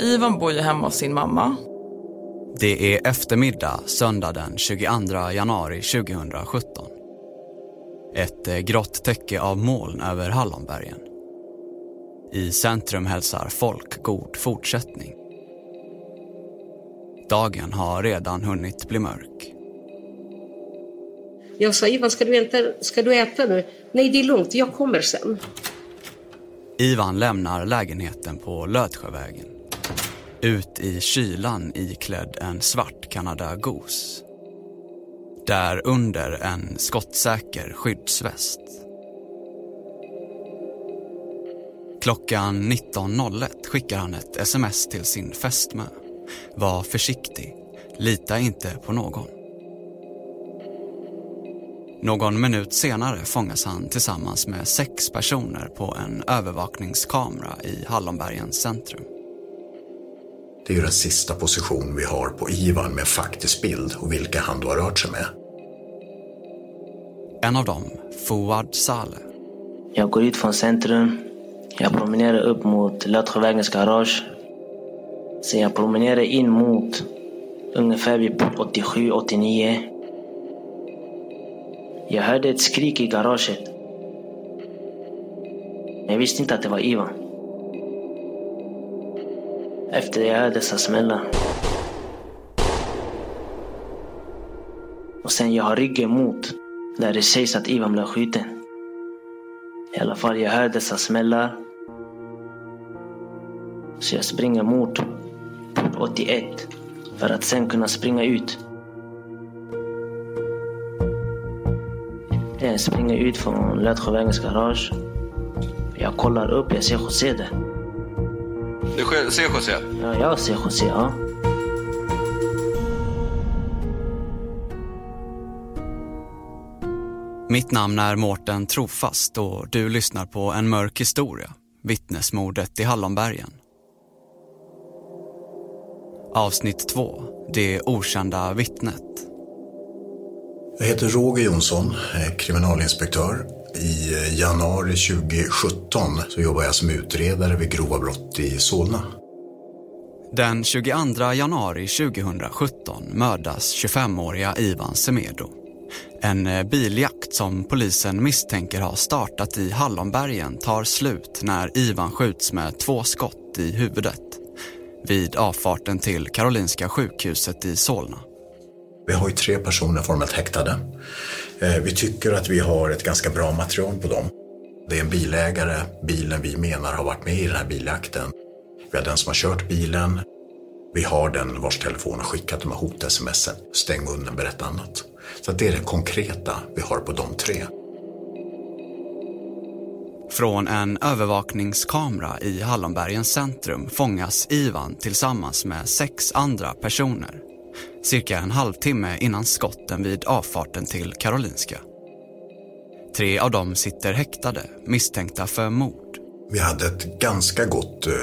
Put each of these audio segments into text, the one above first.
Ivan bor ju hemma hos sin mamma. Det är eftermiddag söndag den 22 januari 2017. Ett eh, grått täcke av moln över Hallonbergen. I centrum hälsar folk god fortsättning. Dagen har redan hunnit bli mörk. Jag sa, Ivan, ska du, äta, ska du äta nu? Nej, det är lugnt, jag kommer sen. Ivan lämnar lägenheten på Lötsjövägen. Ut i kylan iklädd en svart Canada Goose. Där under en skottsäker skyddsväst. Klockan 19.01 skickar han ett sms till sin fästmö. Var försiktig, lita inte på någon. Någon minut senare fångas han tillsammans med sex personer på en övervakningskamera i Hallonbergens centrum. Det är ju den sista position vi har på Ivan med faktisk bild och vilka han då har rört sig med. En av dem, Fouad Saleh. Jag går ut från centrum. Jag promenerar upp mot Lötsjövägens garage. Sen jag promenerar in mot ungefär vid 87-89. Jag hörde ett skrik i garaget. Jag visste inte att det var Ivan. Efter jag hör dessa smällar. Och sen jag har ryggen mot där det sägs att Ivan blev skjuten. I alla fall, jag hör dessa smällar. Så jag springer mot port 81 för att sen kunna springa ut. Jag springer ut från Lötsjövägens garage. Jag kollar upp, jag ser José där. Du ser José? Ja, jag ser José, ja. Mitt namn är Mårten Trofast och du lyssnar på En mörk historia, vittnesmordet i Hallonbergen. Avsnitt 2, Det okända vittnet. Jag heter Roger Jonsson, är kriminalinspektör. I januari 2017 så jobbar jag som utredare vid grova brott i Solna. Den 22 januari 2017 mördas 25-åriga Ivan Semedo. En eh, biljakt som polisen misstänker har startat i Hallonbergen tar slut när Ivan skjuts med två skott i huvudet vid avfarten till Karolinska sjukhuset i Solna. Vi har ju tre personer formellt häktade. Eh, vi tycker att vi har ett ganska bra material på dem. Det är en bilägare, bilen vi menar har varit med i den här biljakten. Vi har den som har kört bilen. Vi har den vars telefon har skickat de här hot-smsen. Stäng munnen, berätta annat. Så det är det konkreta vi har på de tre. Från en övervakningskamera i Hallonbergens centrum fångas Ivan tillsammans med sex andra personer. Cirka en halvtimme innan skotten vid avfarten till Karolinska. Tre av dem sitter häktade, misstänkta för mord. Vi hade ett ganska gott uh,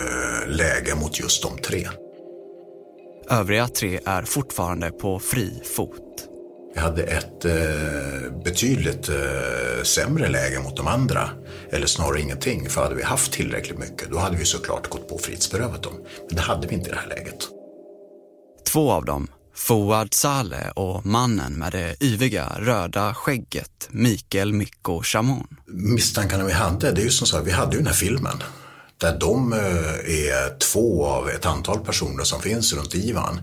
läge mot just de tre. Övriga tre är fortfarande på fri fot. Vi hade ett eh, betydligt eh, sämre läge mot de andra. Eller snarare ingenting, för hade vi haft tillräckligt mycket då hade vi såklart gått på frihetsberövat dem. Men det hade vi inte i det här läget. Två av dem, Fouad Saleh och mannen med det yviga röda skägget, Mikael Mikko Chamon. Misstankarna vi hade, det är ju som sagt vi hade ju den här filmen. Där de eh, är två av ett antal personer som finns runt Ivan.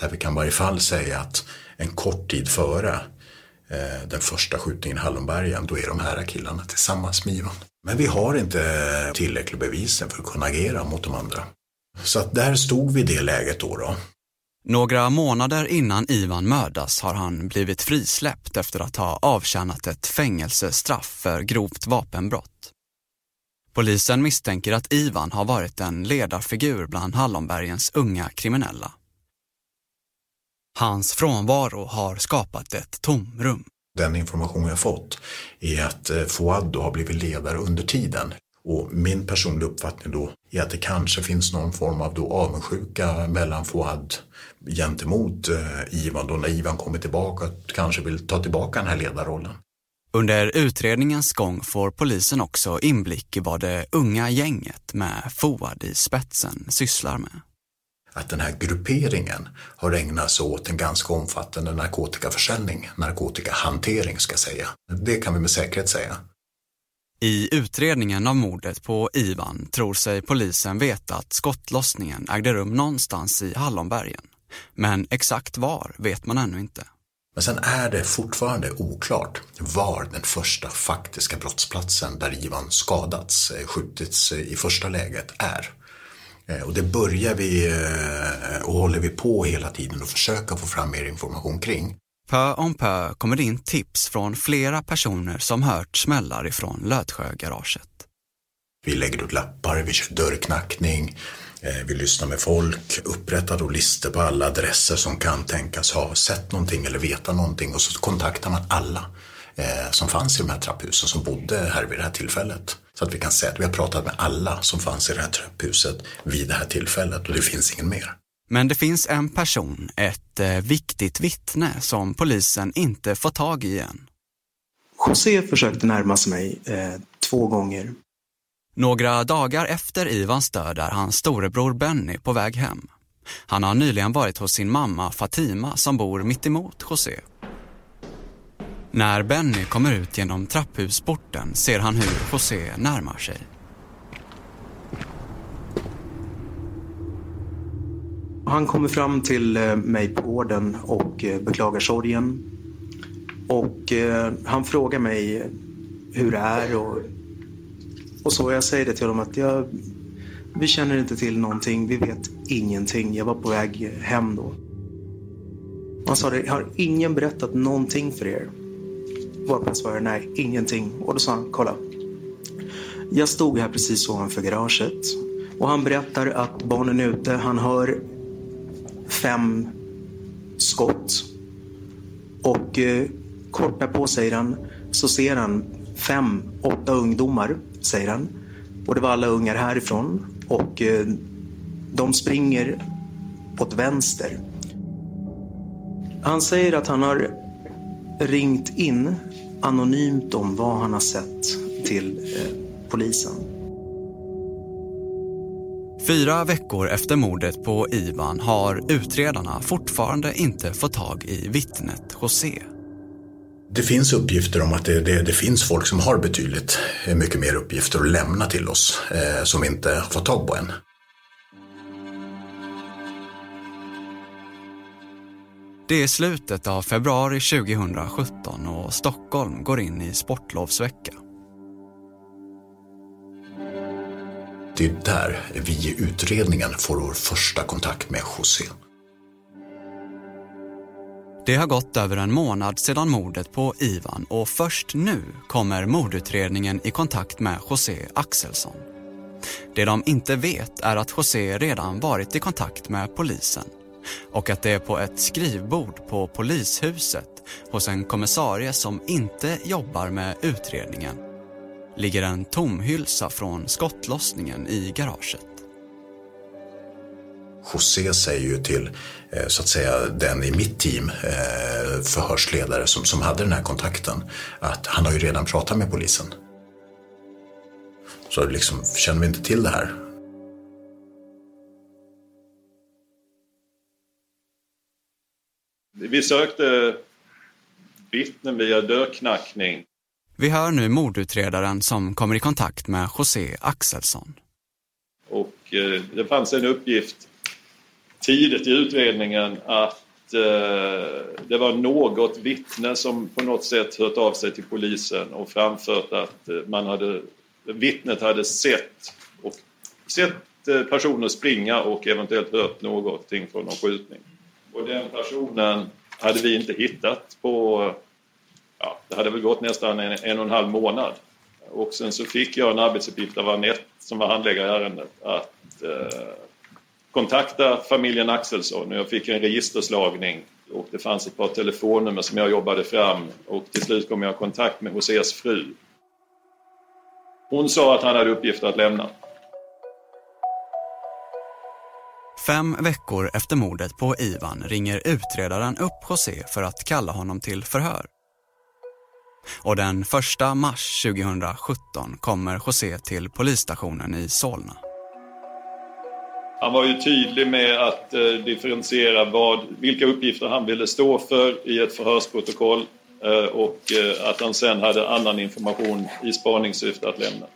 Där vi kan i varje fall säga att en kort tid före eh, den första skjutningen i Hallonbergen, då är de här killarna tillsammans med Ivan. Men vi har inte tillräcklig bevisen för att kunna agera mot de andra. Så att där stod vi i det läget då. då. Några månader innan Ivan mördas har han blivit frisläppt efter att ha avtjänat ett fängelsestraff för grovt vapenbrott. Polisen misstänker att Ivan har varit en ledarfigur bland Hallonbergens unga kriminella. Hans frånvaro har skapat ett tomrum. Den information jag fått är att eh, Fouad har blivit ledare under tiden. Och min personliga uppfattning då är att det kanske finns någon form av då avundsjuka mellan Fouad gentemot eh, Ivan då när Ivan kommer tillbaka och kanske vill ta tillbaka den här ledarrollen. Under utredningens gång får polisen också inblick i vad det unga gänget med Fouad i spetsen sysslar med. att den här grupperingen har ägnat sig åt en ganska omfattande narkotikaförsäljning, narkotikahantering ska jag säga. Det kan vi med säkerhet säga. I utredningen av mordet på Ivan tror sig polisen veta att skottlossningen ägde rum någonstans i Hallonbergen. Men exakt var vet man ännu inte. Men sen är det fortfarande oklart var den första faktiska brottsplatsen där Ivan skadats, eh, skjutits i första läget är. Eh, och det börjar vi eh, och håller vi på hela tiden att försöka få fram mer information kring. Pö om pö kommer det in tips från flera personer som hört smällar ifrån Lötsjögaraget. Vi lägger ut lappar, vi kör dörrknackning, eh, vi lyssnar med folk, upprättar då listor på alla adresser som kan tänkas ha sett någonting eller veta någonting och så kontaktar man alla som fanns i de här trapphusen som bodde här vid det här tillfället. Så att vi kan säga att vi har pratat med alla som fanns i det här trapphuset vid det här tillfället och det finns ingen mer. Men det finns en person, ett eh, viktigt vittne som polisen inte får tag i än. José försökte närma sig mig eh, två gånger. Några dagar efter Ivans död är hans storebror Benny på väg hem. Han har nyligen varit hos sin mamma Fatima som bor mittemot José. När Benny kommer ut genom trapphusporten ser han hur José närmar sig. Han kommer fram till eh, mig på gården och eh, beklagar sorgen. Och eh, han frågar mig hur det är och, och så. Jag säger det till honom att jag, vi känner inte till någonting. Vi vet ingenting. Jag var på väg hem då. Han sa det, har ingen berättat någonting för er? Varpå jag svarade nej, ingenting. Och då sa han, kolla. Jag stod här precis ovanför garaget och han berättar att barnen är ute. Han hör fem skott. Och eh, kort därpå, säger han, så ser han fem, åtta ungdomar, säger han. Och det var alla ungar härifrån. Och eh, de springer åt vänster. Han säger att han har ringt in anonymt om vad han har sett till eh, polisen. Fyra veckor efter mordet på Ivan har utredarna fortfarande inte fått tag i vittnet José. Det finns uppgifter om att det, det, det, finns folk som har betydligt mycket mer uppgifter att lämna till oss eh, som vi inte har fått tag på än. Det är slutet av februari 2017 och Stockholm går in i sportlovsvecka. Det är där vi i utredningen får vår första kontakt med José. Det har gått över en månad sedan mordet på Ivan och först nu kommer mordutredningen i kontakt med José Axelsson. Det de inte vet är att José redan varit i kontakt med polisen och att det är på ett skrivbord på polishuset hos en kommissarie som inte jobbar med utredningen ligger en tomhylsa från skottlossningen i garaget. José säger ju till eh, så att säga den i mitt team, eh, förhörsledare som, som hade den här kontakten, att han har ju redan pratat med polisen. Så liksom, känner vi inte till det här Vi sökte vittnen via dörrknackning. Vi hör nu mordutredaren som kommer i kontakt med José Axelsson. Och eh, det fanns en uppgift tidigt i utredningen att eh, det var något vittne som på något sätt hört av sig till polisen och framfört att eh, man hade, vittnet hade sett, och, sett eh, personer springa och eventuellt hört någonting från någon skjutning. Och den personen hade vi inte hittat på, ja, det hade väl gått nästan en, en och en halv månad. Och sen så fick jag en arbetsuppgift av Anette som var handläggare i ärendet att eh, kontakta familjen Axelsson. Jag fick en registerslagning och det fanns ett par telefonnummer som jag jobbade fram och till slut kom jag i kontakt med Josés fru. Hon sa att han hade uppgifter att lämna. Fem veckor efter mordet på Ivan ringer utredaren upp José för att kalla honom till förhör. Och den 1 mars 2017 kommer José till polisstationen i Solna. Han var ju tydlig med att eh, differentiera vad, vilka uppgifter han ville stå för i ett förhörsprotokoll eh, och eh, att han sen hade annan information i spaningssyfte att lämna.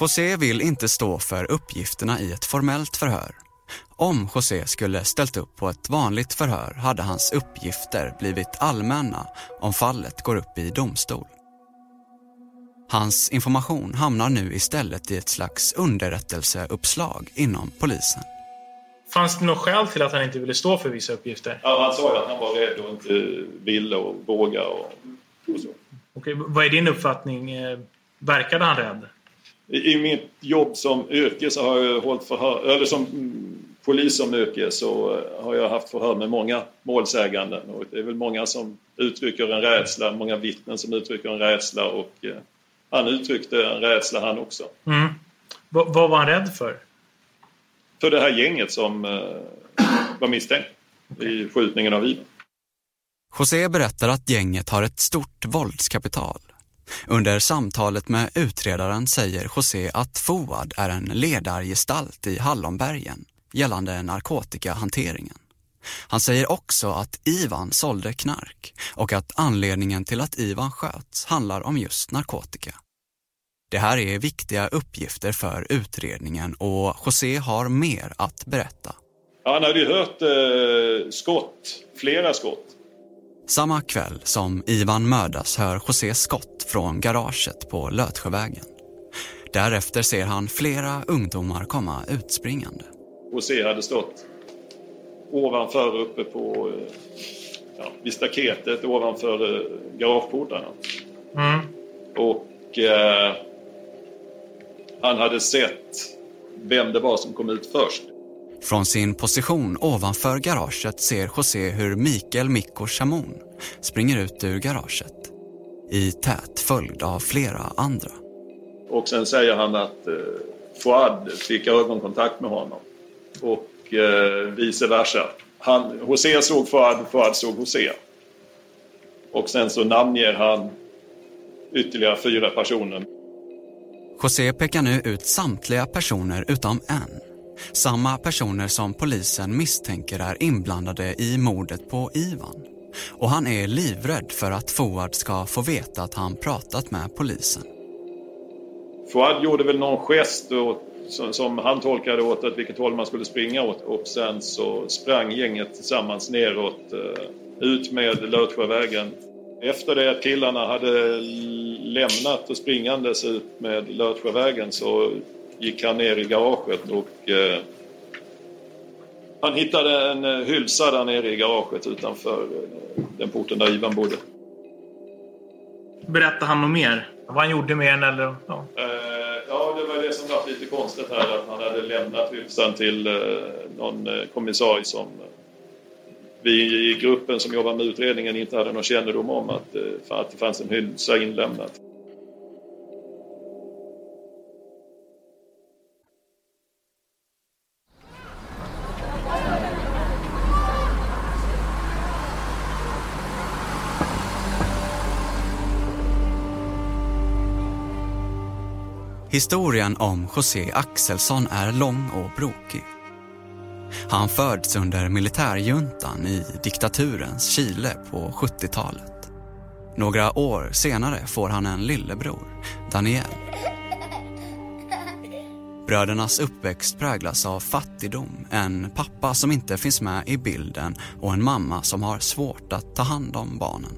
José vill inte stå för uppgifterna i ett formellt förhör. Om José skulle ställt upp på ett vanligt förhör hade hans uppgifter blivit allmänna om fallet går upp i domstol. Hans information hamnar nu istället i ett slags underrättelseuppslag inom polisen. Fanns det något skäl till att han inte ville stå för vissa uppgifter? Ja, han sa ju att han var rädd och inte ville och våga och, och så. Okej, vad är din uppfattning? Eh, Verkade han rädd? I, I mitt jobb som yrke så har jag hållit förhör, eller som polis som yrke så eh, har jag haft förhör med många målsäganden och det är väl många som uttrycker en rädsla, många vittnen som uttrycker en rädsla och eh, han uttryckte en rädsla han också. Mm. Va- vad var han rädd för? För det här gänget som eh, var misstänkt i skjutningen av Ivan. José berättar att gänget har ett stort våldskapital. Under samtalet med utredaren säger José att Fouad är en ledargestalt i Hallonbergen gällande narkotikahanteringen. Han säger också att Ivan sålde knark och att anledningen till att Ivan sköts handlar om just narkotika. Det här är viktiga uppgifter för utredningen och José har mer att berätta. Han hade ju hört eh, skott, flera skott. Samma kväll som Ivan mördas hör José skott från garaget på Lötsjövägen. Därefter ser han flera ungdomar komma utspringande. José hade stått ovanför uppe på eh, ja, vid staketet ovanför eh, garageportarna. Mm. Och eh, han hade sett vem det var som kom ut först. Från sin position ovanför garaget ser José hur Mikael Mikko Shamoun springer ut ur garaget i tät följd av flera andra. Och sen säger han att eh, Fouad fick ögonkontakt med honom. Och eh, vice versa. Han, José såg Fouad, Fouad såg José. Och sen så namnger han ytterligare fyra personer. José pekar nu ut samtliga personer utom en. Samma personer som polisen misstänker är inblandade i mordet på Ivan. Och han är livrädd för att Fouad ska få veta att han pratat med polisen. Fouad gjorde väl någon gest åt, som, som han tolkade åt att vilket håll man skulle springa åt och sen så sprang gänget tillsammans neråt eh, ut med Lötsjövägen. Efter det att killarna hade lämnat och springandes ut med Lötsjövägen så gick han ner i garaget och eh, han hittade en eh, hylsa där nere i garaget utanför eh, den porten där Ivan bodde. Berättade han något mer? Vad han gjorde med den eller? Ja. Eh, ja, det var det som var lite konstigt här att han hade lämnat hylsan till någon kommissarie som vi i gruppen som jobbar med utredningen inte hade någon kännedom om att, eh, att det fanns en hylsa inlämnad. Historien om José Axelsson är lång och brokig. Han föds under militärjuntan i diktaturens Chile på 70-talet. Några år senare får han en lillebror, Daniel. Brödernas uppväxt präglas av fattigdom, en pappa som inte finns med i bilden och en mamma som har svårt att ta hand om barnen.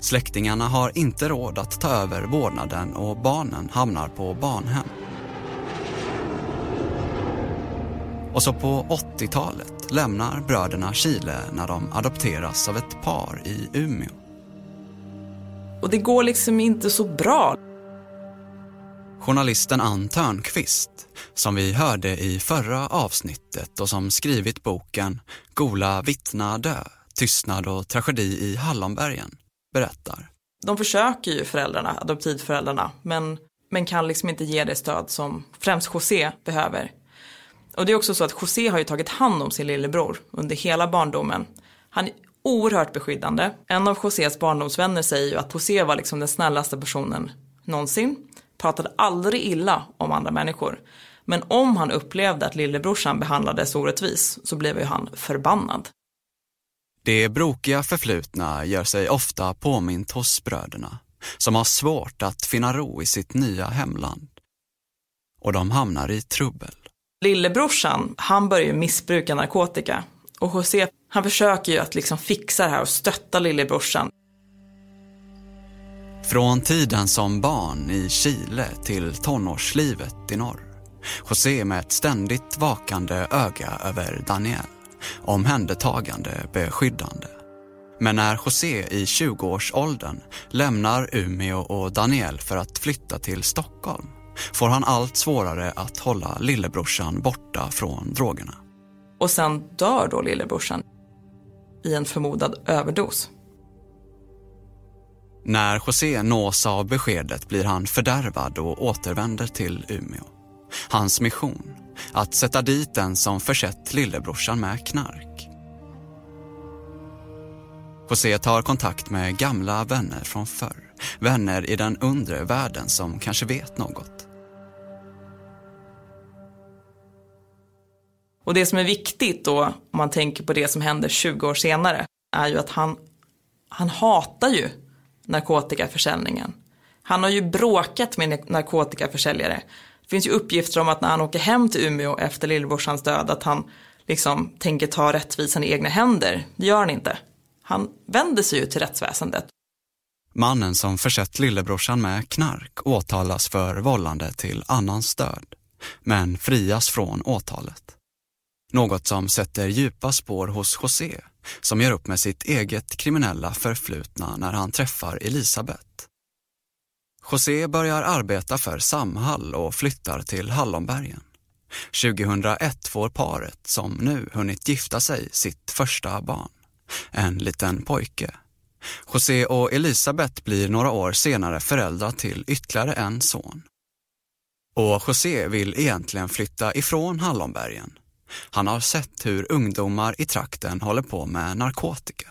Släktingarna har inte råd att ta över vårdnaden och barnen hamnar på barnhem. Och så på 80-talet lämnar bröderna Chile när de adopteras av ett par i Umeå. Och det går liksom inte så bra. Journalisten Ann Törnqvist, som vi hörde i förra avsnittet och som skrivit boken Gola vittna dö, tystnad och tragedi i Hallonbergen, berättar. De försöker ju föräldrarna, adoptivföräldrarna, men, men kan liksom inte ge det stöd som främst José behöver. Och det är också så att José har ju tagit hand om sin lillebror under hela barndomen. Han är oerhört beskyddande. En av Josés barndomsvänner säger ju att José var liksom den snällaste personen någonsin. pratade aldrig illa om andra människor. Men om han upplevde att lillebrorsan behandlades orättvis så blev ju han förbannad. Det brokiga förflutna gör sig ofta påmint hos bröderna som har svårt att finna ro i sitt nya hemland. Och de hamnar i trubbel. Lillebrorsan, han börjar ju missbruka narkotika. Och José, han försöker ju att liksom fixa det här och stötta lillebrorsan. Från tiden som barn i Chile till tonårslivet i norr. José med ett ständigt vakande öga över Daniel. Omhändertagande, beskyddande. Men när José i 20-årsåldern lämnar Umeå och Daniel för att flytta till Stockholm får han allt svårare att hålla lillebrorsan borta från drogerna. Och sen dör då lillebrorsan i en förmodad överdos. När José nås av beskedet blir han fördärvad och återvänder till Umeå. Hans mission, att sätta dit den som försett lillebrorsan med knark. José tar kontakt med gamla vänner från förr. Vänner i den undre världen som kanske vet något. Och det som är viktigt då, om man tänker på det som händer 20 år senare, är ju att han, han hatar ju narkotikaförsäljningen. Han har ju bråkat med narkotikaförsäljare. Det finns ju uppgifter om att när han åker hem till Umeå efter lillebrorsans död att han liksom tänker ta rättvisan i egna händer. Det gör han inte. Han vänder sig ju till rättsväsendet. Mannen som försett lillebrorsan med knark åtalas för vållande till annans död, men frias från åtalet. Något som sätter djupa spår hos José, som gör upp med sitt eget kriminella förflutna när han träffar Elisabeth. José börjar arbeta för Samhall och flyttar till Hallonbergen. 2001 får paret, som nu hunnit gifta sig, sitt första barn. En liten pojke. José och Elisabeth blir några år senare föräldrar till ytterligare en son. Och José vill egentligen flytta ifrån Hallonbergen. Han har sett hur ungdomar i trakten håller på med narkotika.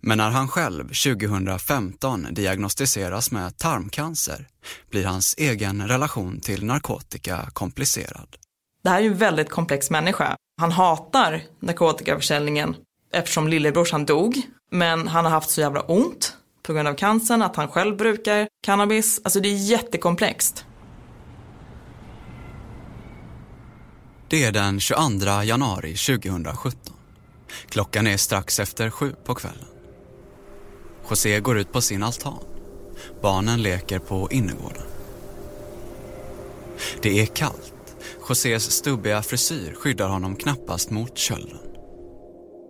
Men när han själv 2015 diagnostiseras med tarmcancer blir hans egen relation till narkotika komplicerad. Det här är ju en väldigt komplex människa. Han hatar narkotikaförsäljningen eftersom lillebrorsan dog. Men han har haft så jävla ont på grund av cancern att han själv brukar cannabis. Alltså det är jättekomplext. Det är den 22 januari 2017. Klockan är strax efter sju på kvällen. José går ut på sin altan. Barnen leker på innergården. Det är kallt. Josés stubbiga frisyr skyddar honom knappast mot kölden.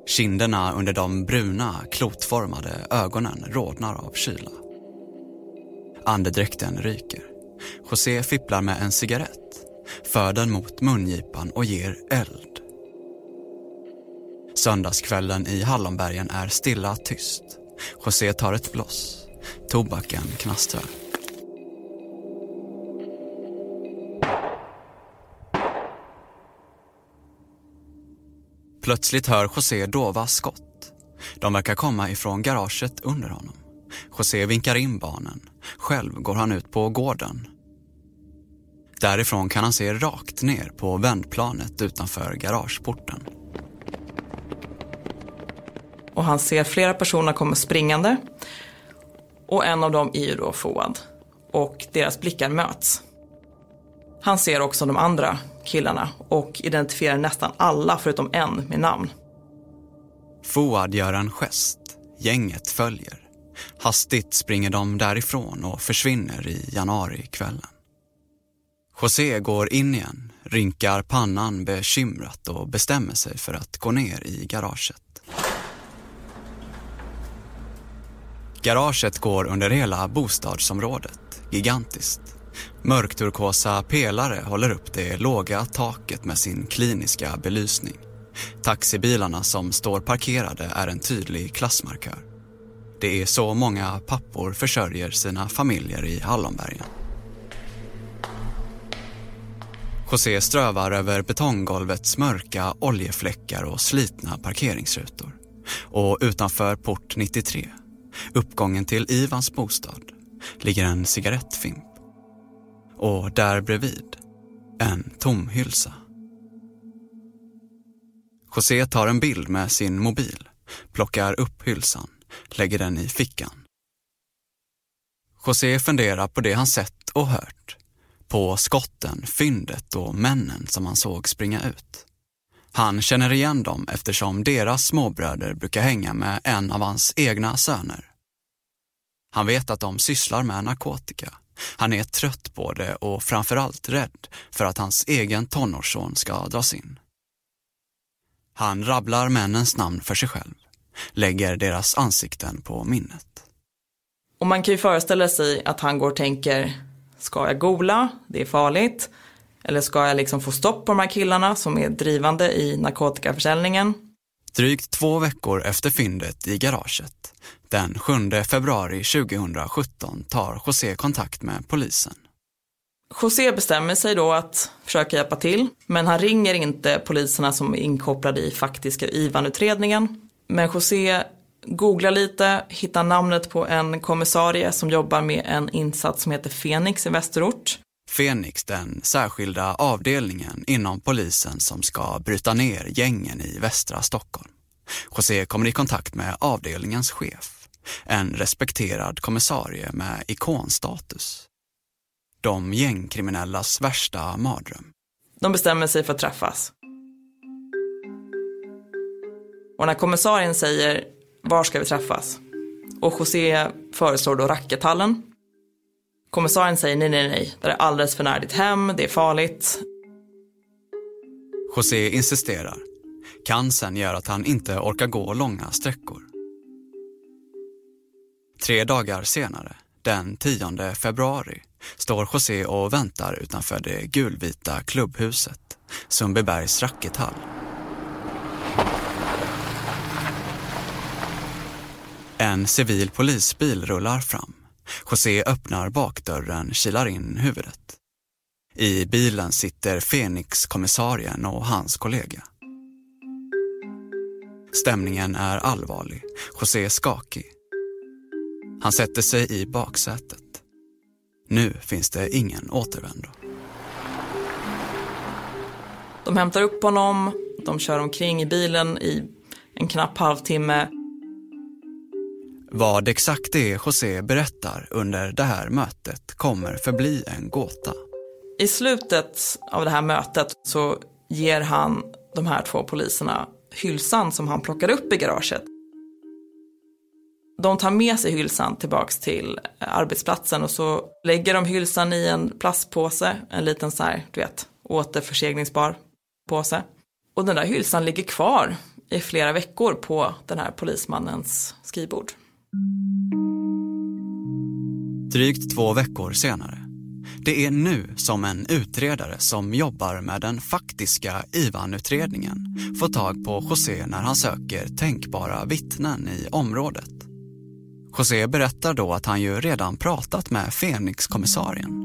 Kinderna under de bruna, klotformade ögonen rodnar av kyla. Andedräkten ryker. José fipplar med en cigarett, för den mot mungipan och ger eld. Söndagskvällen i Hallonbergen är stilla tyst. José tar ett bloss. Tobaken knastrar. Plötsligt hör José dova skott. De verkar komma ifrån garaget under honom. José vinkar in barnen. Själv går han ut på gården. Därifrån kan han se rakt ner på vändplanet utanför garageporten. Och han ser flera personer komma springande. Och en av dem är ju då Fouad. Och deras blickar möts. Han ser också de andra killarna och identifierar nästan alla förutom en med namn. Fouad gör en gest. Gänget följer. Hastigt springer de därifrån och försvinner i januarikvällen. José går in igen, rynkar pannan bekymrat och bestämmer sig för att gå ner i garaget. Garaget går under hela bostadsområdet, gigantiskt. Mörkturkosa pelare håller upp det låga taket med sin kliniska belysning. Taxibilarna som står parkerade är en tydlig klassmarkör. Det är så många pappor försörjer sina familjer i Hallonbergen. José strövar över betonggolvets mörka oljefläckar och slitna parkeringsrutor. Och utanför port 93, uppgången till Ivans bostad, ligger en cigarettfimp. och där bredvid en tom hylsa. José tar en bild med sin mobil, plockar upp hylsan, lägger den i fickan. José funderar på det han sett och hört. På skotten, fyndet och männen som han såg springa ut. Han känner igen dem eftersom deras småbröder brukar hänga med en av hans egna söner. Han vet att de sysslar med narkotika. Han är trött på det och framförallt rädd för att hans egen tonårsson ska dras in. Han rabblar männens namn för sig själv, lägger deras ansikten på minnet. Och man kan ju föreställa sig att han går och tänker, ska jag gola? Det är farligt. Eller ska jag liksom få stopp på de här killarna som är drivande i narkotikaförsäljningen? Drygt två veckor efter fyndet i garaget, den 7 februari 2017, tar José kontakt med polisen. José bestämmer sig då att försöka hjälpa till, men han ringer inte poliserna som är inkopplade i faktiska IVAN-utredningen. Men José googlar lite, hittar namnet på en kommissarie som jobbar med en insats som heter Fenix i Västerort. Fenix, den särskilda avdelningen inom polisen som ska bryta ner gängen i västra Stockholm. José kommer i kontakt med avdelningens chef, en respekterad kommissarie med ikonstatus. De gängkriminellas värsta mardröm. De bestämmer sig för att träffas. Och när kommissarien säger var ska vi träffas? Och José föreslår då rackethallen. Kommissarien säger nej, nej, nej, det är alldeles för nära ditt hem, det är farligt. José insisterar. Cancern gör att han inte orkar gå långa sträckor. Tre dagar senare, den 10 februari, står José och väntar utanför det gulvita klubbhuset, Sundbybergs rackethall. En civil polisbil rullar fram. José öppnar bakdörren, kilar in huvudet. I bilen sitter Fenix-kommissarien och hans kollega. Stämningen är allvarlig. José är skakig. Han sätter sig i baksätet. Nu finns det ingen återvändo. De hämtar upp honom, de kör omkring i bilen i en knapp halvtimme vad exakt det är José berättar under det här mötet kommer förbli en gåta. I slutet av det här mötet så ger han de här två poliserna hylsan som han plockade upp i garaget. De tar med sig hylsan tillbaks till eh, arbetsplatsen och så lägger de hylsan i en plastpåse, en liten så här, du vet, återförseglingsbar påse. Och den där hylsan ligger kvar i flera veckor på den här polismannens skrivbord. Drygt två veckor senare. Det är nu som en utredare som jobbar med den faktiska IVAN-utredningen får tag på José när han söker tänkbara vittnen i området. José berättar då att han ju redan pratat med Fenix-kommissarien.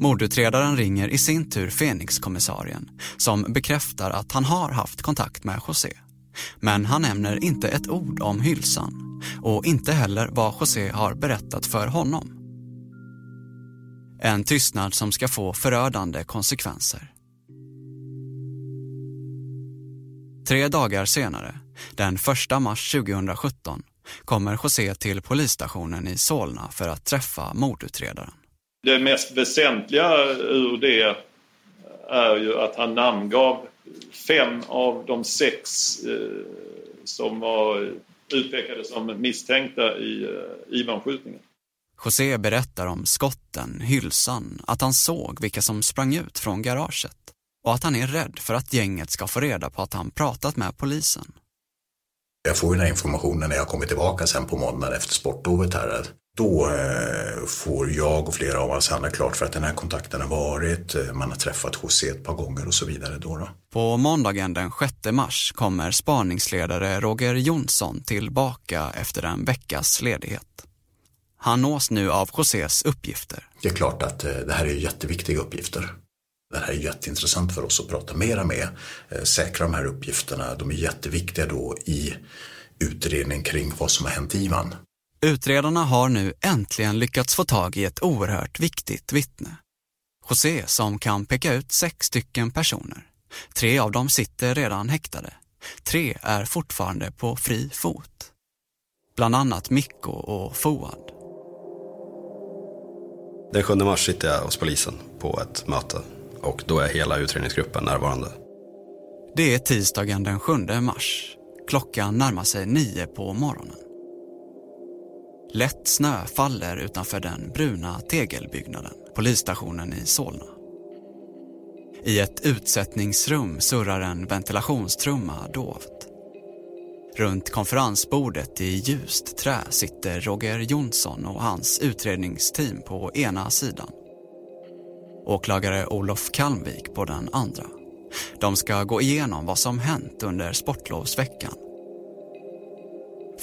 Mordutredaren ringer i sin tur Fenix-kommissarien som bekräftar att han har haft kontakt med José. Men han nämner inte ett ord om hylsan och inte heller vad José har berättat för honom. En tystnad som ska få förödande konsekvenser. Tre dagar senare, den 1 mars 2017, kommer José till polisstationen i Solna för att träffa mordutredaren. Det mest väsentliga ur det är ju att han namngav fem av de sex eh, som var utpekade som misstänkta i eh, Ivan-skjutningen. José berättar om skotten, hylsan, att han såg vilka som sprang ut från garaget och att han är rädd för att gänget ska få reda på att han pratat med polisen. Jag får ju den här informationen när jag kommer tillbaka sen på måndagen efter sportlovet här. Då eh, får jag och flera av oss andra klart för att den här kontakten har varit, eh, man har träffat José ett par gånger och så vidare. Då, då. På måndagen den 6 mars kommer spaningsledare Roger Jonsson tillbaka efter en veckas ledighet. Han nås nu av Josés uppgifter. Det är klart att eh, det här är jätteviktiga uppgifter. Det här är jätteintressant för oss att prata mera med, säkra de här uppgifterna. De är jätteviktiga då i utredningen kring vad som har hänt Ivan. Utredarna har nu äntligen lyckats få tag i ett oerhört viktigt vittne. José som kan peka ut sex stycken personer. Tre av dem sitter redan häktade. Tre är fortfarande på fri fot. Bland annat Mikko och Foad. Den 7 mars sitter jag hos polisen på ett möte och då är hela utredningsgruppen närvarande. Det är tisdagen den 7 mars. Klockan närmar sig nio på morgonen. Lätt snö faller utanför den bruna tegelbyggnaden, polisstationen i Solna. I ett utsättningsrum surrar en ventilationstrumma dovt. Runt konferensbordet i ljust trä sitter Roger Jonsson och hans utredningsteam på ena sidan. Åklagare Olof Kalmvik på den andra. De ska gå igenom vad som hänt under sportlovsveckan.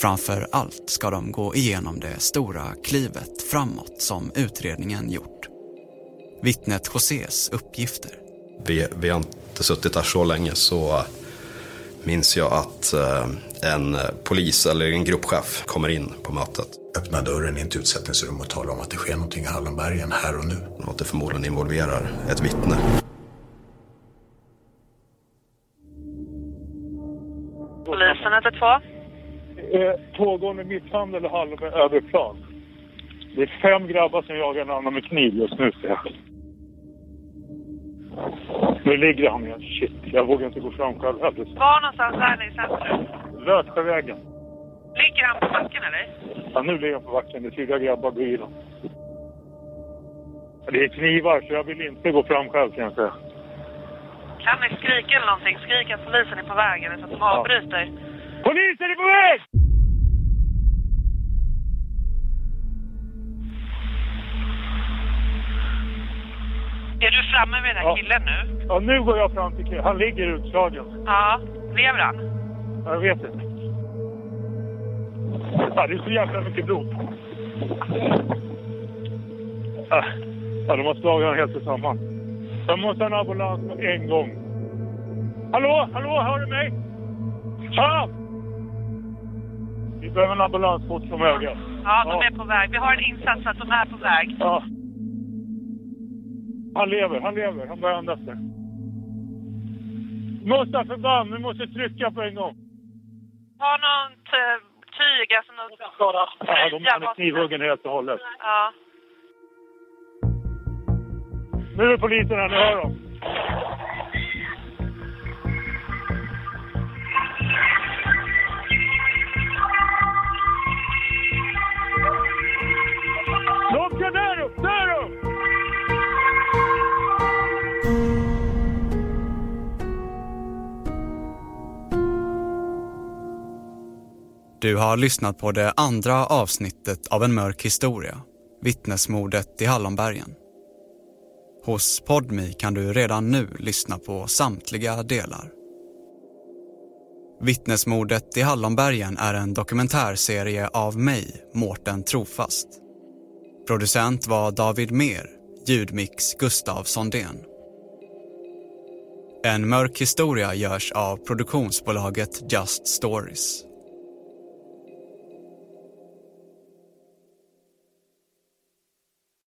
Framför allt ska de gå igenom det stora klivet framåt som utredningen gjort. Vittnet Josés uppgifter. Vi, vi har inte suttit där så länge så minns jag att eh, en polis eller en gruppchef kommer in på mötet. Öppnar dörren in till utsättningsrum och talar om att det sker någonting i Hallonbergen här och nu. Och att det förmodligen involverar ett vittne. Polisen 112. Eh, pågående misshandel Hallonberg överplan. Det är fem grabbar som jagar en annan med kniv just nu ser jag. Nu ligger han igen. Shit, jag vågar inte gå fram själv heller. Var någonstans är ni i centrum? Lötsjövägen. Ligger han på backen eller? Ja, nu ligger han på backen. Det är fyra grabbar bredvid honom. Det är knivar, så jag vill inte gå fram själv kan jag säga. Kan ni skrika eller någonting? Skrik att polisen är på väg eller så att de avbryter. Polisen är på väg! Är du framme med den här Ja. killen nu? Ja, nu går jag fram till killen. Han ligger utslagen. Ja. Lever han? Ja, Jag vet inte. Ja, det är så jävla mycket blod. Ja, de har slagit honom helt tillsammans. Jag måste ha en ambulans på en gång. Hallå, hallå, hör du mig? Ja! Vi behöver en ambulans fort som ögat. Ja, de är på väg. Vi har en insats att de är på väg. Ja. Han lever, han lever. Han börjar andas där. Musta förband, vi måste trycka på en gång. Ha något eh, tyg, alltså något... Ja, de är knivhuggen helt och hållet. Ja. Nu är polisen här, ni hör dem. Du har lyssnat på det andra avsnittet av En mörk historia, vittnesmordet i Hallonbergen. Hos Podmi kan du redan nu lyssna på samtliga delar. Vittnesmordet i Hallonbergen är en dokumentärserie av mig, Mårten Trofast. Producent var David Mer, ljudmix Gustav Sondén. En mörk historia görs av produktionsbolaget Just Stories.